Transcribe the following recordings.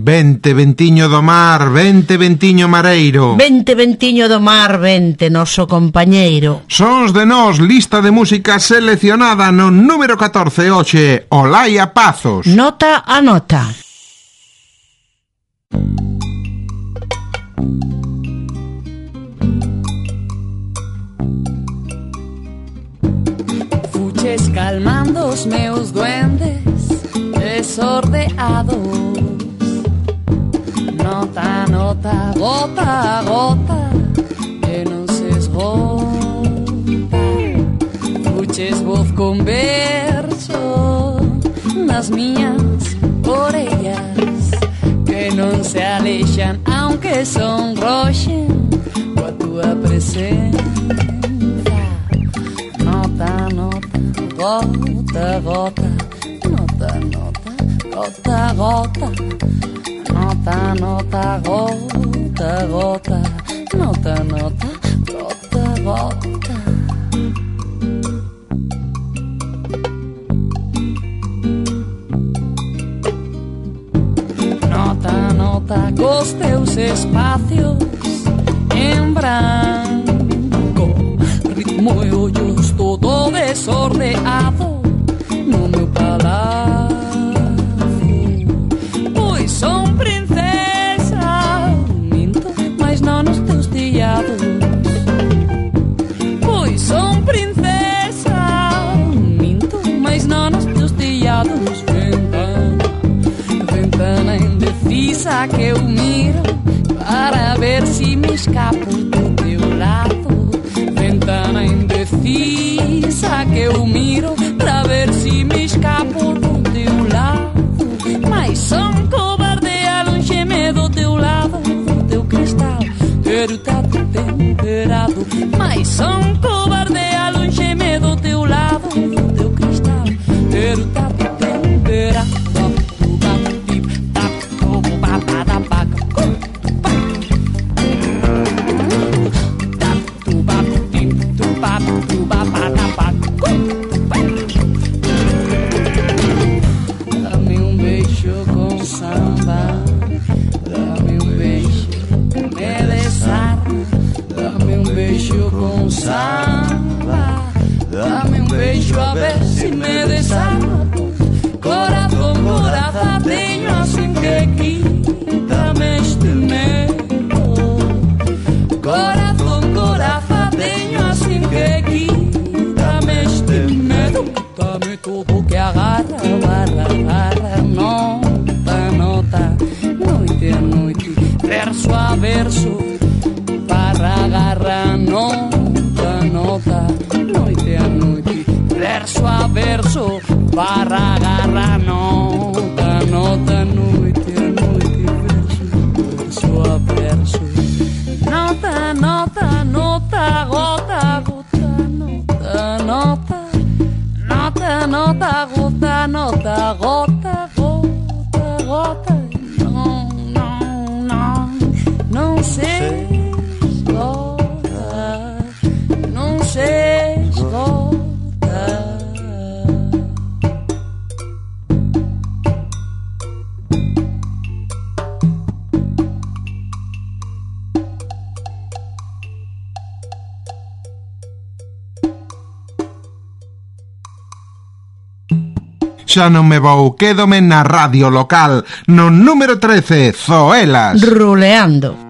Vente, ventiño do mar, vente, ventiño mareiro. Vente, ventiño do mar, vente, noso compañeiro. Sons de nós, lista de música seleccionada no número 14 hoxe Olaia Pazos. Nota a nota. Fuches calmando os meus duendes Desordeados nota, nota, gota, gota que não se esgota. voz com verso, nas minhas orelhas que não se aleixam, aunque são roxas com a tua presença. Nota, nota, gota, gota, nota, nota, gota, gota. nota, nota, gota, gota, nota, nota, gota, gota. Nota, nota, cos teus espacios en branco, ritmo e ollos todo desordeado, no meu paladar. Indecisa que eu miro Para ver si me escapo do teu lado. Ventana indecisa que eu miro Pra ver si me escapo do teu lado. Mas son cobarde alonge-me do teu lado Do teu cristal tato temperado. Mas son cobarde Xa non me vou, quédome na radio local, no número 13, Zoelas. Ruleando.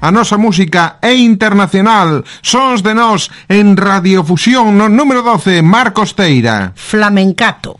a nosa música é internacional. Sons de nós en Radiofusión número 12, Marcos Teira. Flamencato.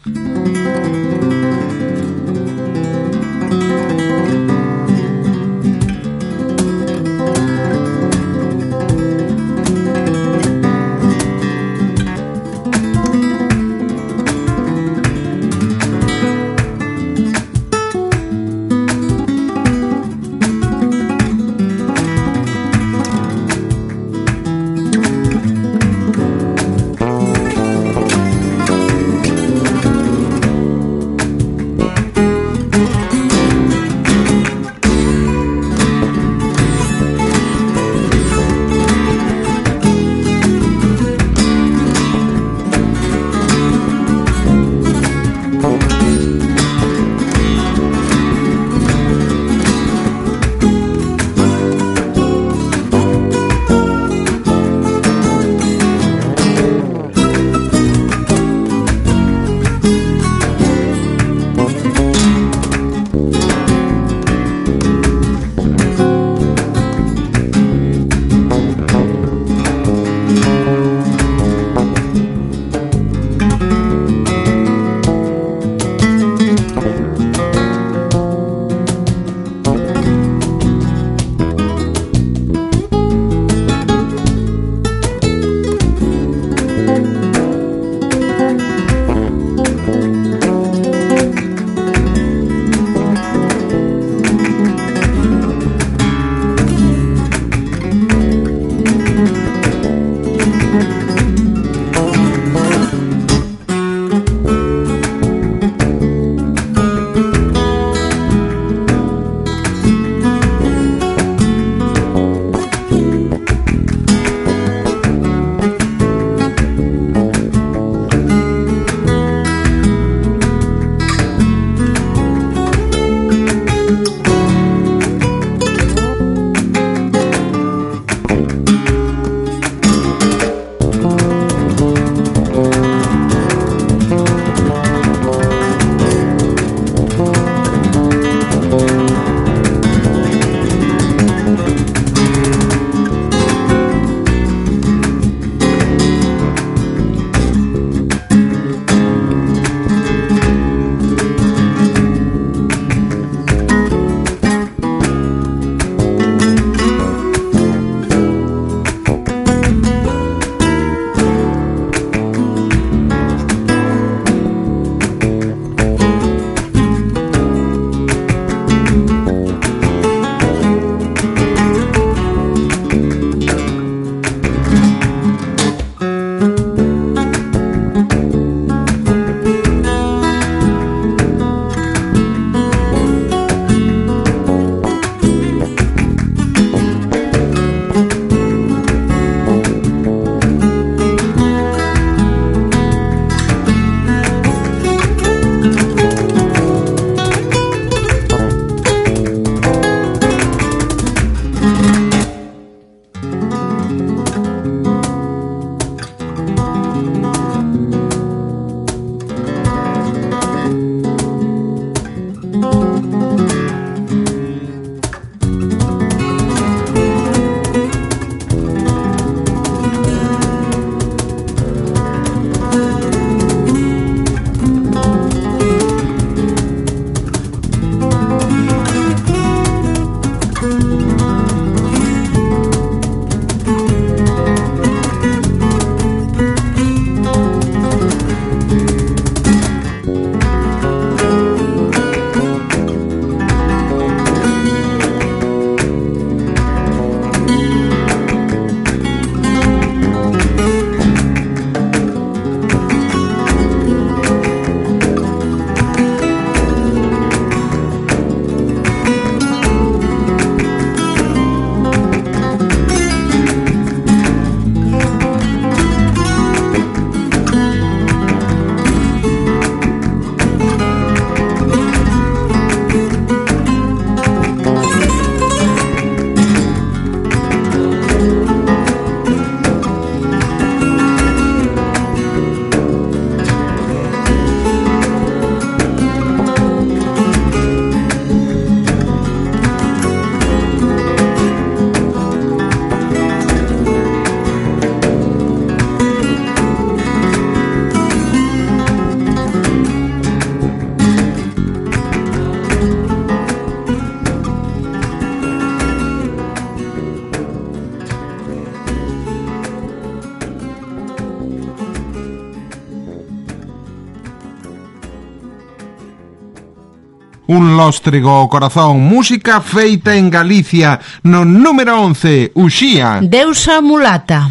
Un lóstrego corazón, música feita en Galicia, no número 11, Uxía. Deusa mulata.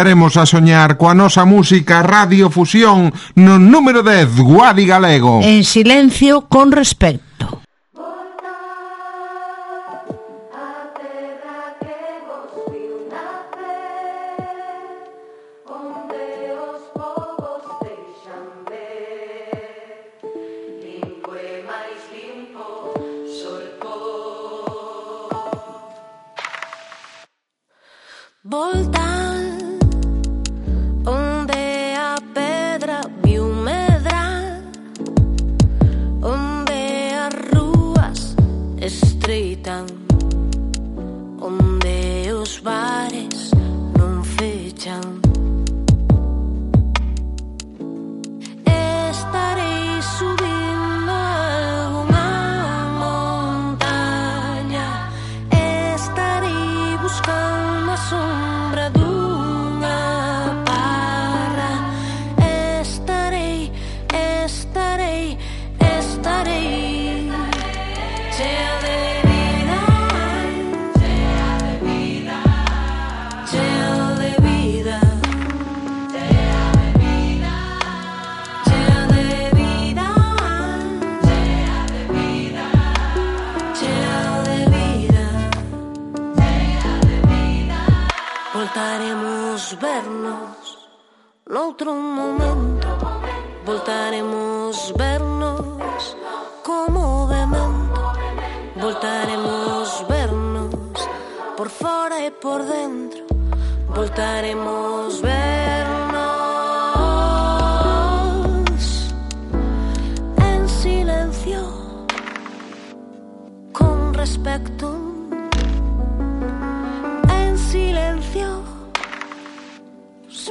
volveremos a soñar conosa música Radio Fusión no número 10 Guadi Galego. En silencio con respecto.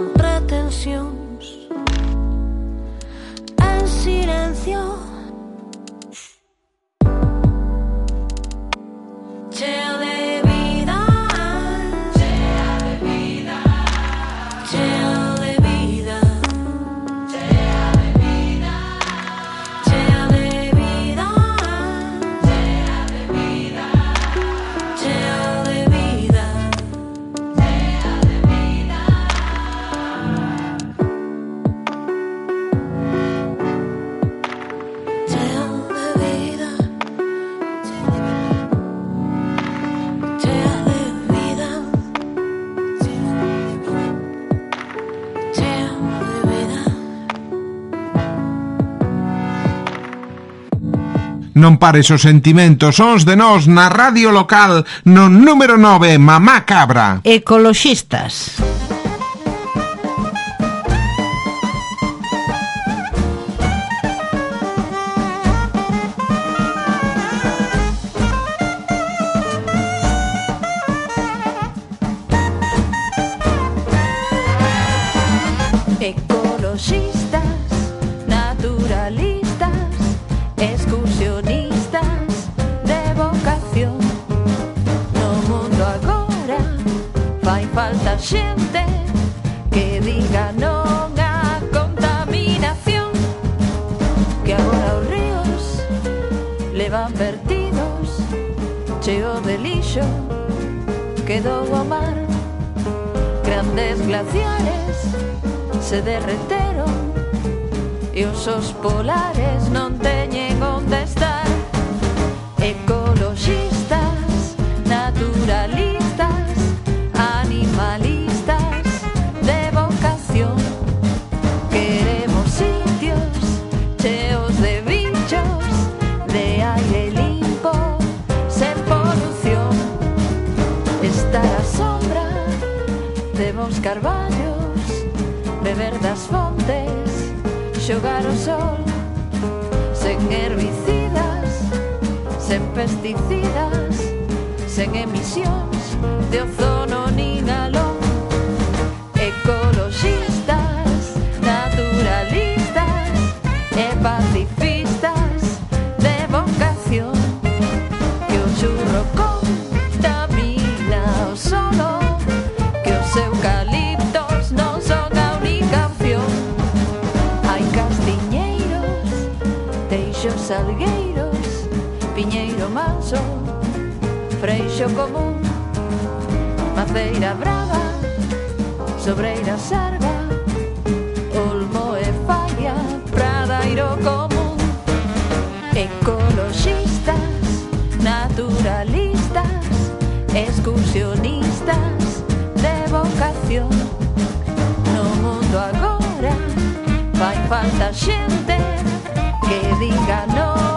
pretensions en silencio Non pares os sentimentos, sons de nós na radio local no número 9, Mamá Cabra. Ecologistas, glaciares se derreteron e os os polares non teñen onde estar. Beber das fontes, xogar o sol Sen herbicidas, sen pesticidas Sen emisións de ozono nin alón Salgueiros, Piñeiro Manso, Freixo Común, Maceira Brava, Sobreira Sarga, Olmo e Falla, Pradairo Común, ecologistas, naturalistas, excursionistas de vocación. No mundo agora vai falta xente diga no.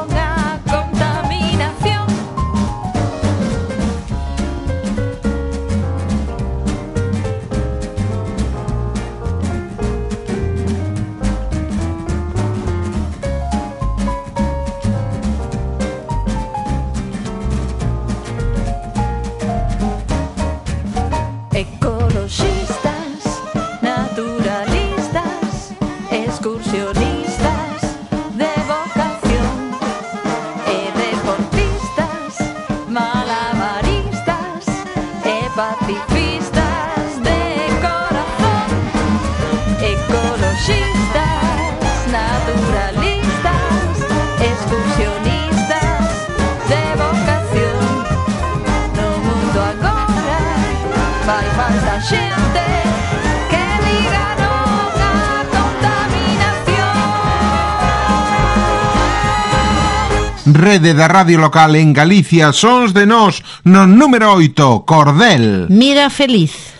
Rede da radio local en Galicia, sons de nós no número 8, Cordel. Mira feliz.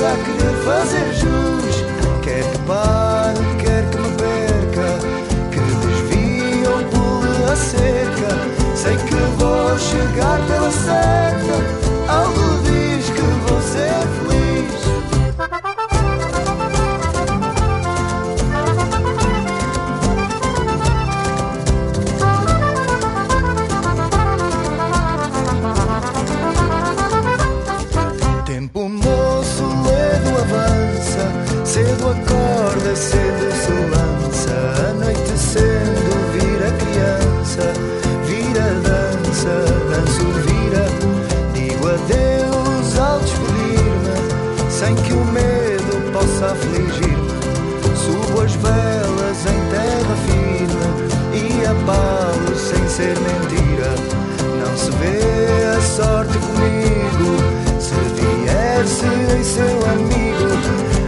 possa querer fazer jus. Quer que pare, quer que me perca, que desvie ou pule a cerca. Sei que vou chegar pela cerca. ser mentira. Não se vê a sorte comigo. Se vier, serei seu amigo.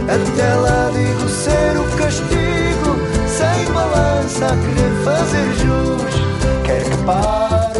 Até lá digo ser o castigo. Sem balança a querer fazer jus. Quer que pare.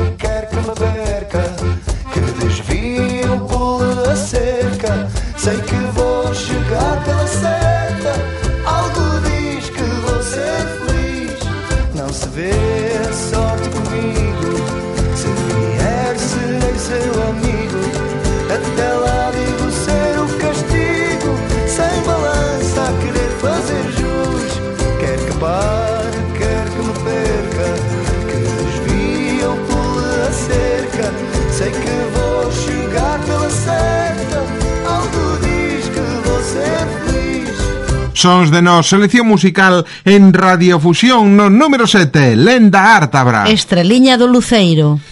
sons de nos selección musical en Radiofusión no número 7, Lenda Ártabra. Estreliña do Luceiro.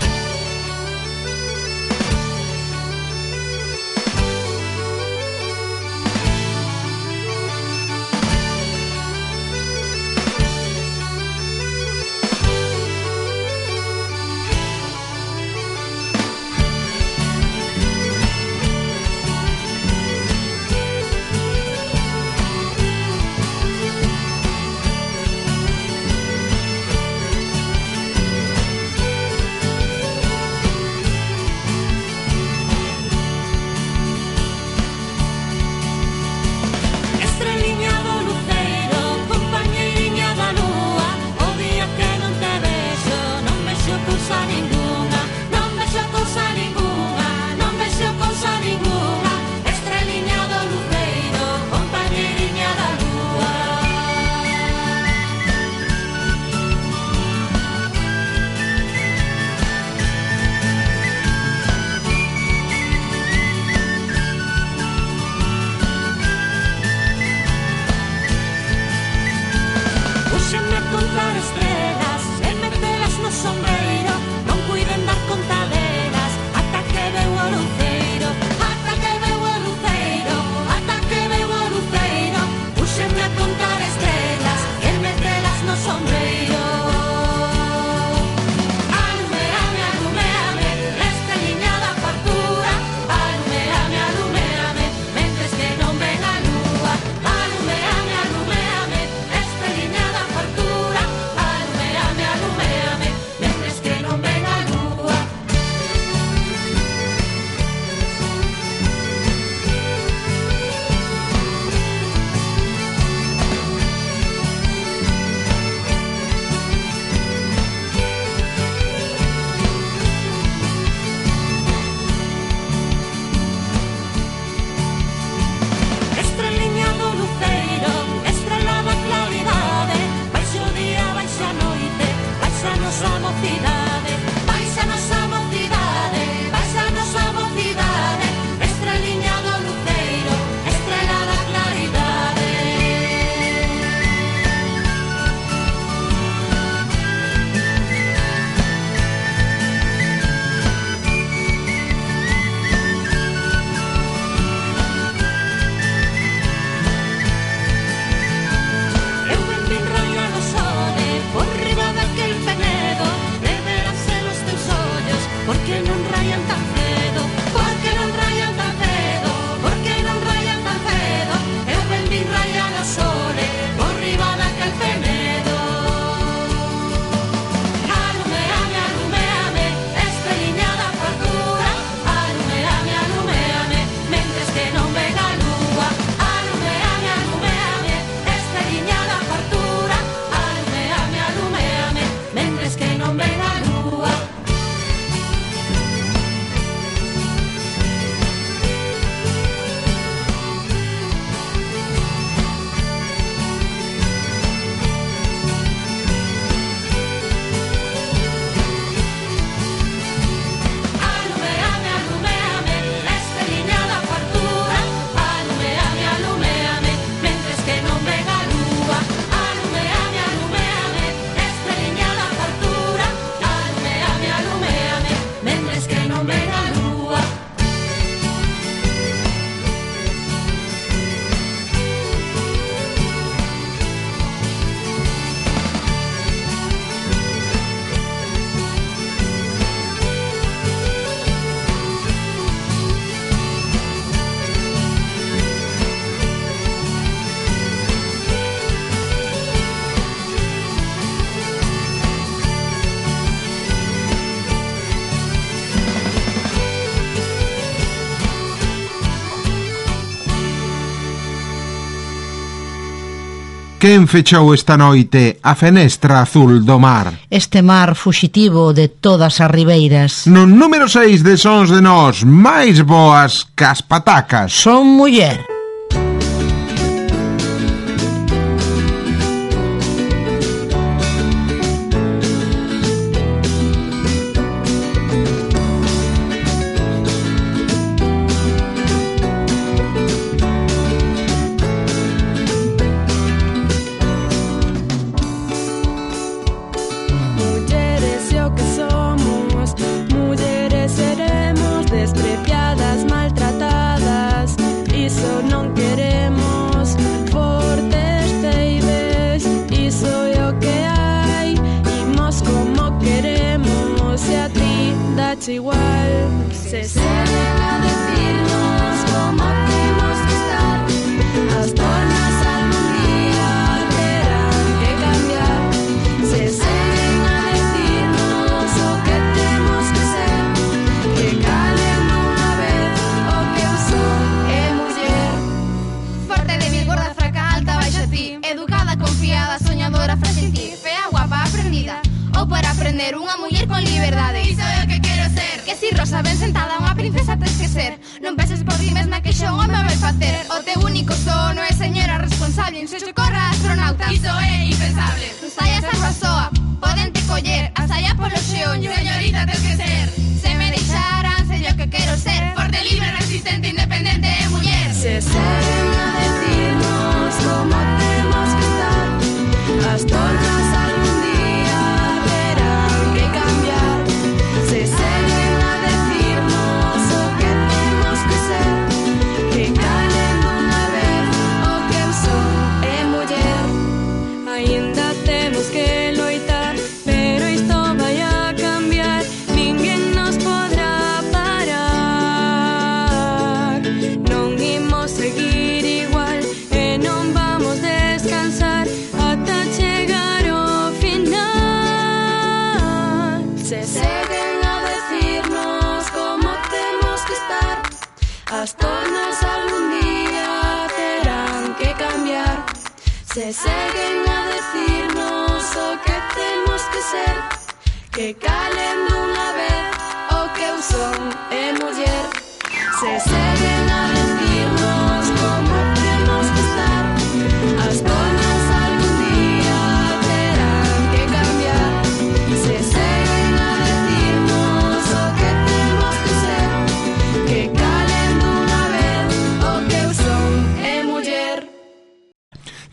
Quen fechou esta noite a fenestra azul do mar? Este mar fuxitivo de todas as ribeiras. No número 6 de Sons de Nós, máis boas que as patacas. Son muller.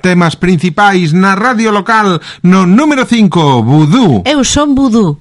temas principais na radio local no número 5, Vudú. Eu son Vudú.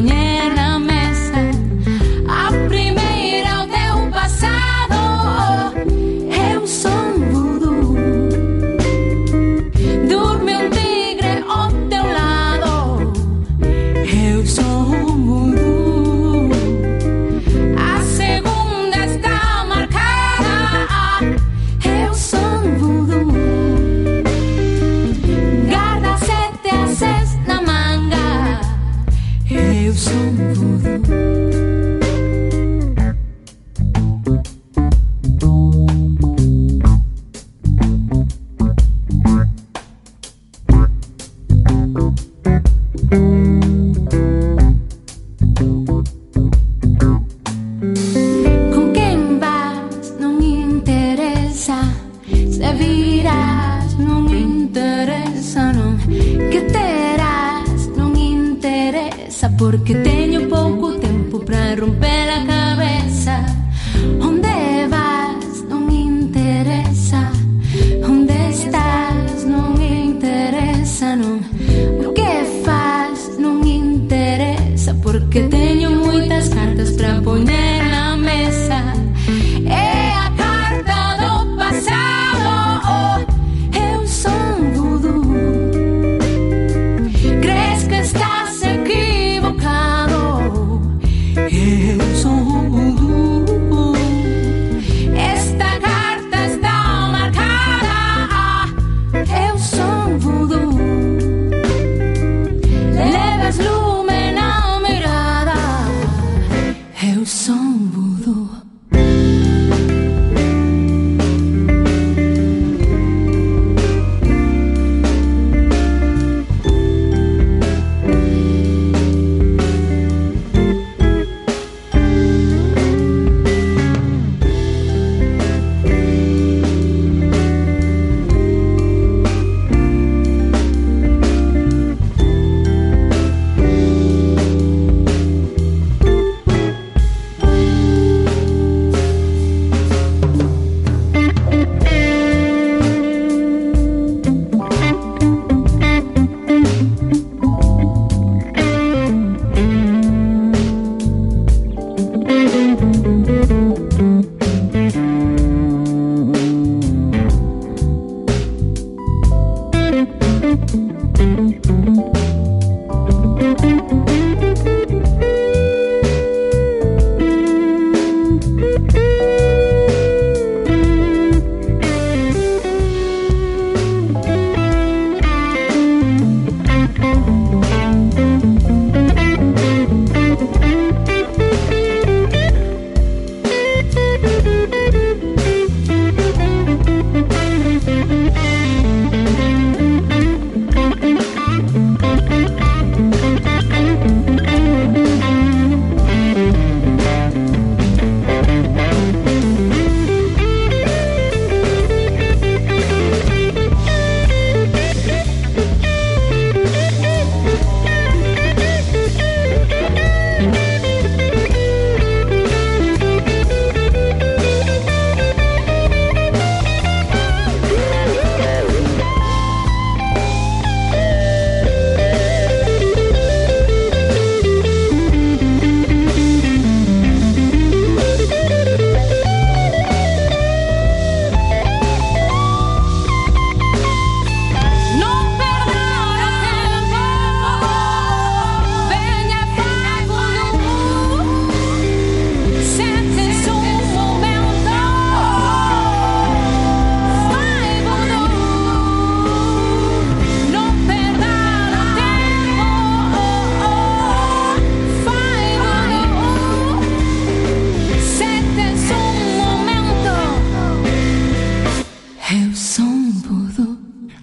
nie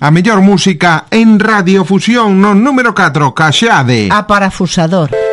A mellor música en Radiofusión no número 4, Caxade. A parafusador.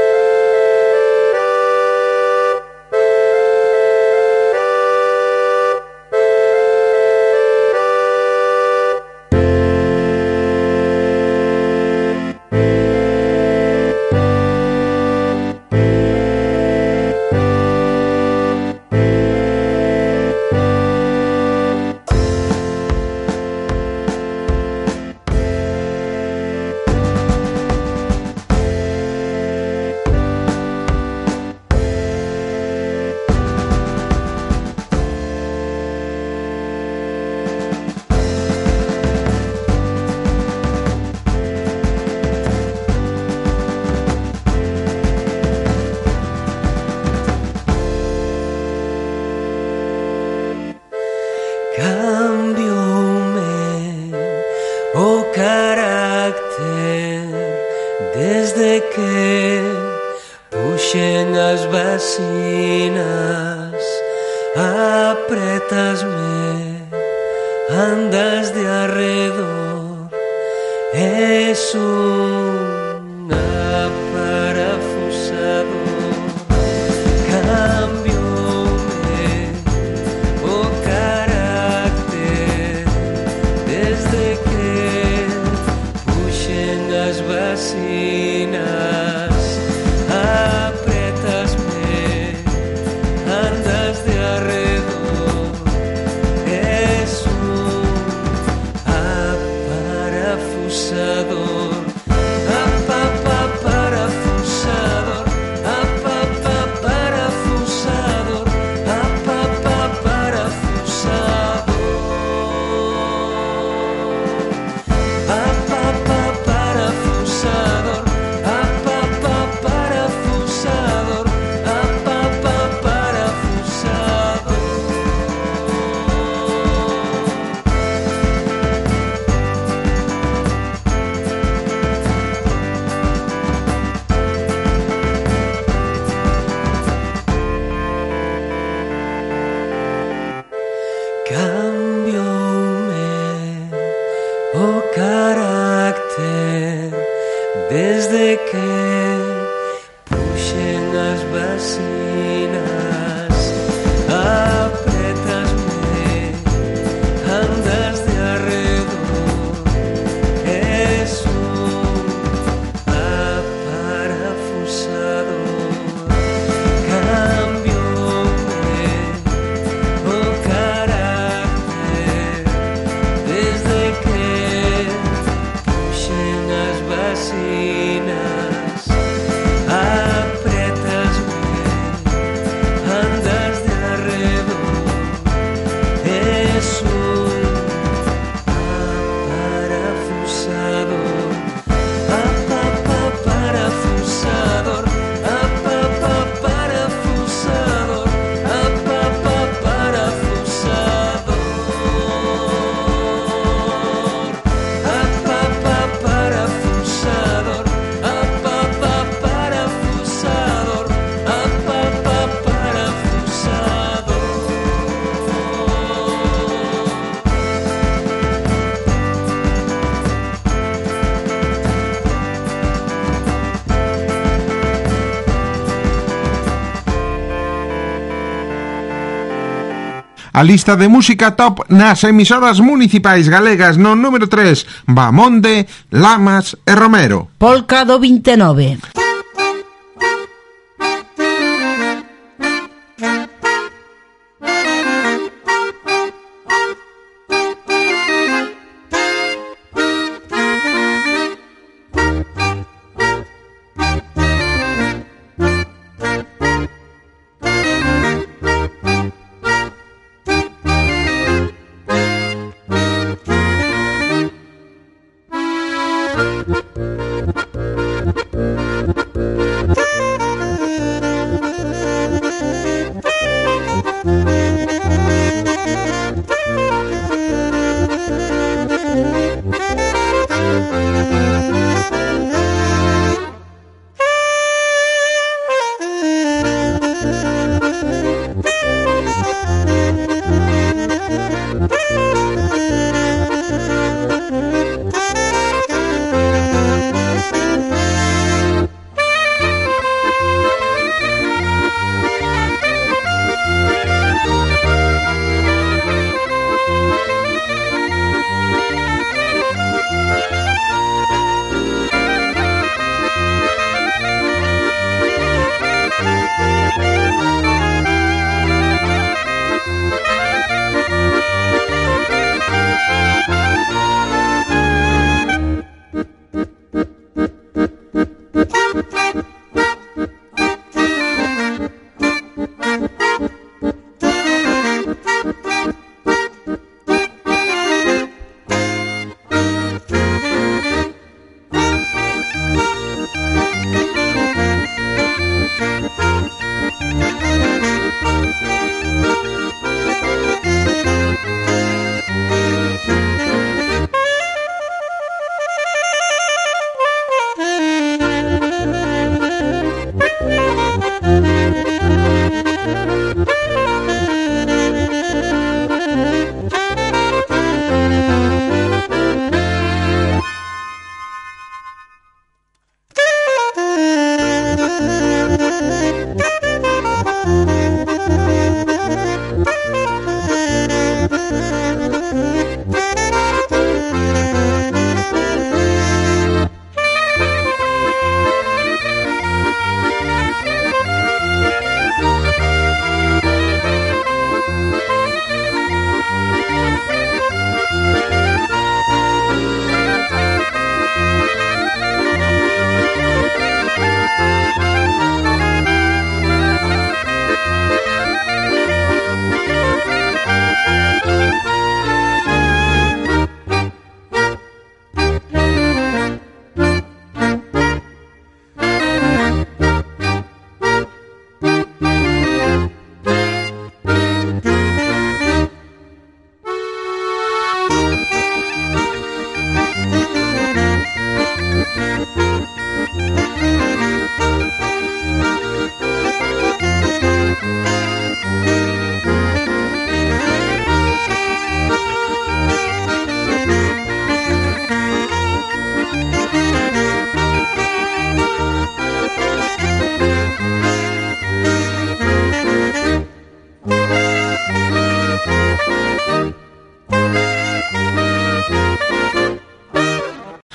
A lista de música top nas emisoras municipais galegas no número 3, Bamonde, Lamas e Romero. Polca do 29.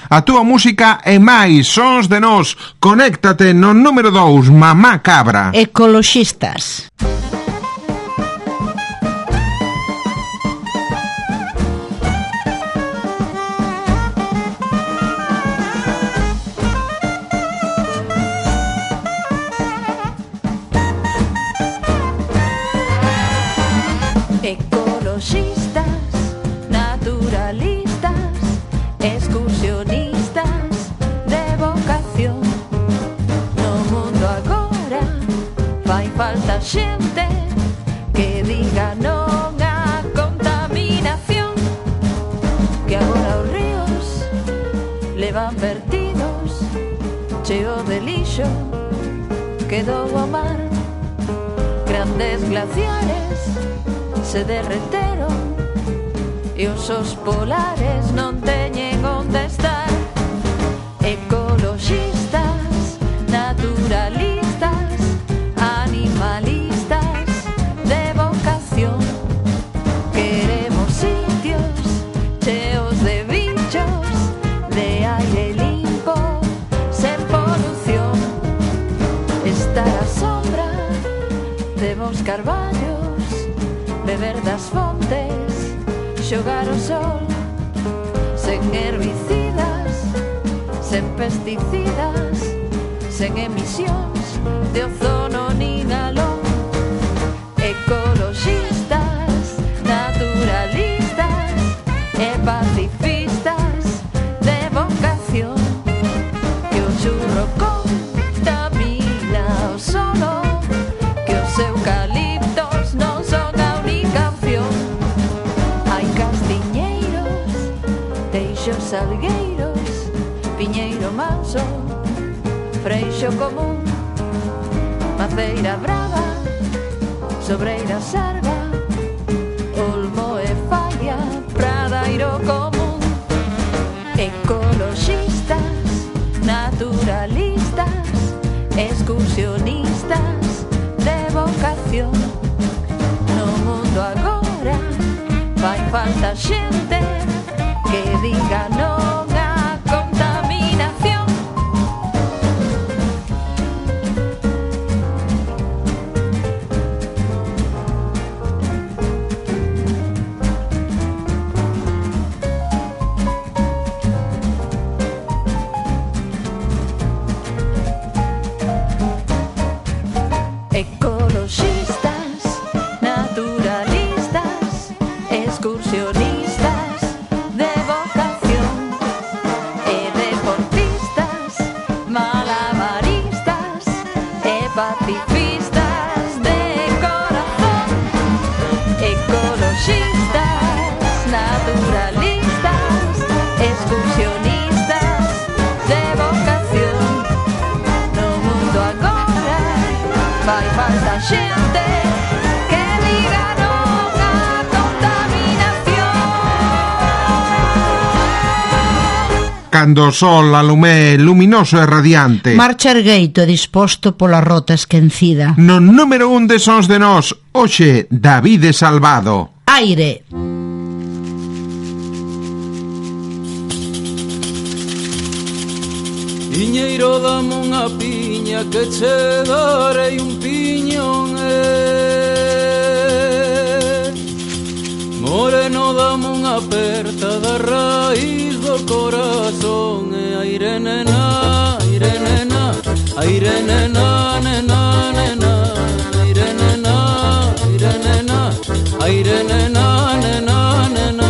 A túa música e máis sons de nós. Conéctate no número 2, Mamá Cabra. Ecoloxistas. Ecoloxistas. Salgueiros, Piñeiro Manso, Freixo Común, Maceira Brava, Sobreira Sarga, Olmo e Falla, Pradairo Común. Ecologistas, naturalistas, excursionistas de vocación. No mundo agora vai falta xente que diga non cando o sol a luminoso e radiante. Marcha ergueito disposto pola rota esquencida. No número un de sons de nós, hoxe, Davide Salvado. Aire. Iñeiro dame unha piña que che darei un piñón, eh Moreno dame unha aperta da raíz do corazón. E aire nena, aire nena, aire nena, nena, nena Aire nena, aire nena, aire nena, nena, nena.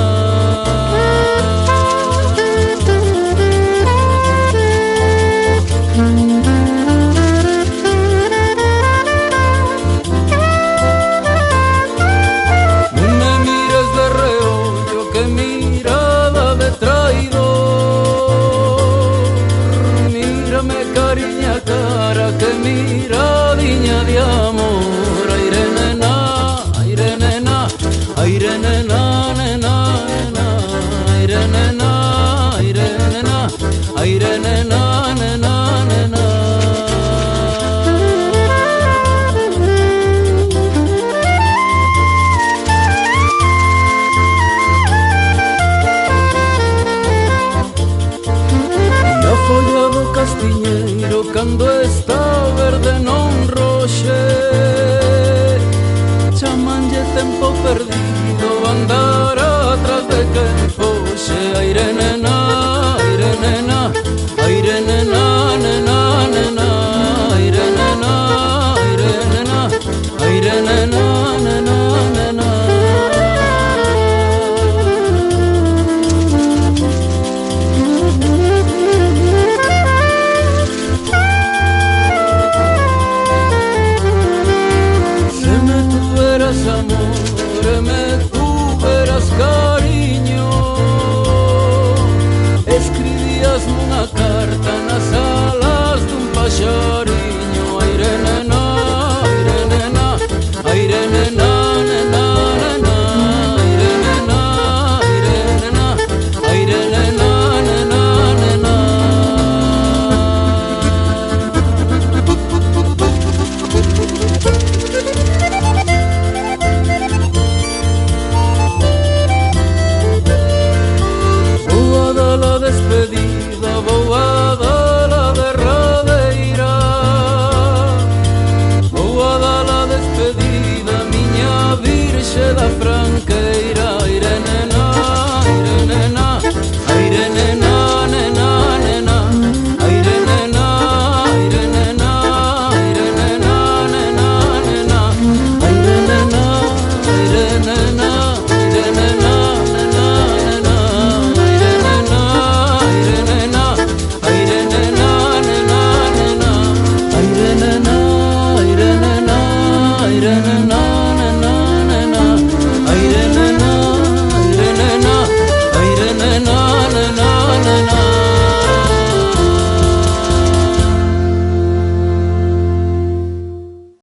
na na na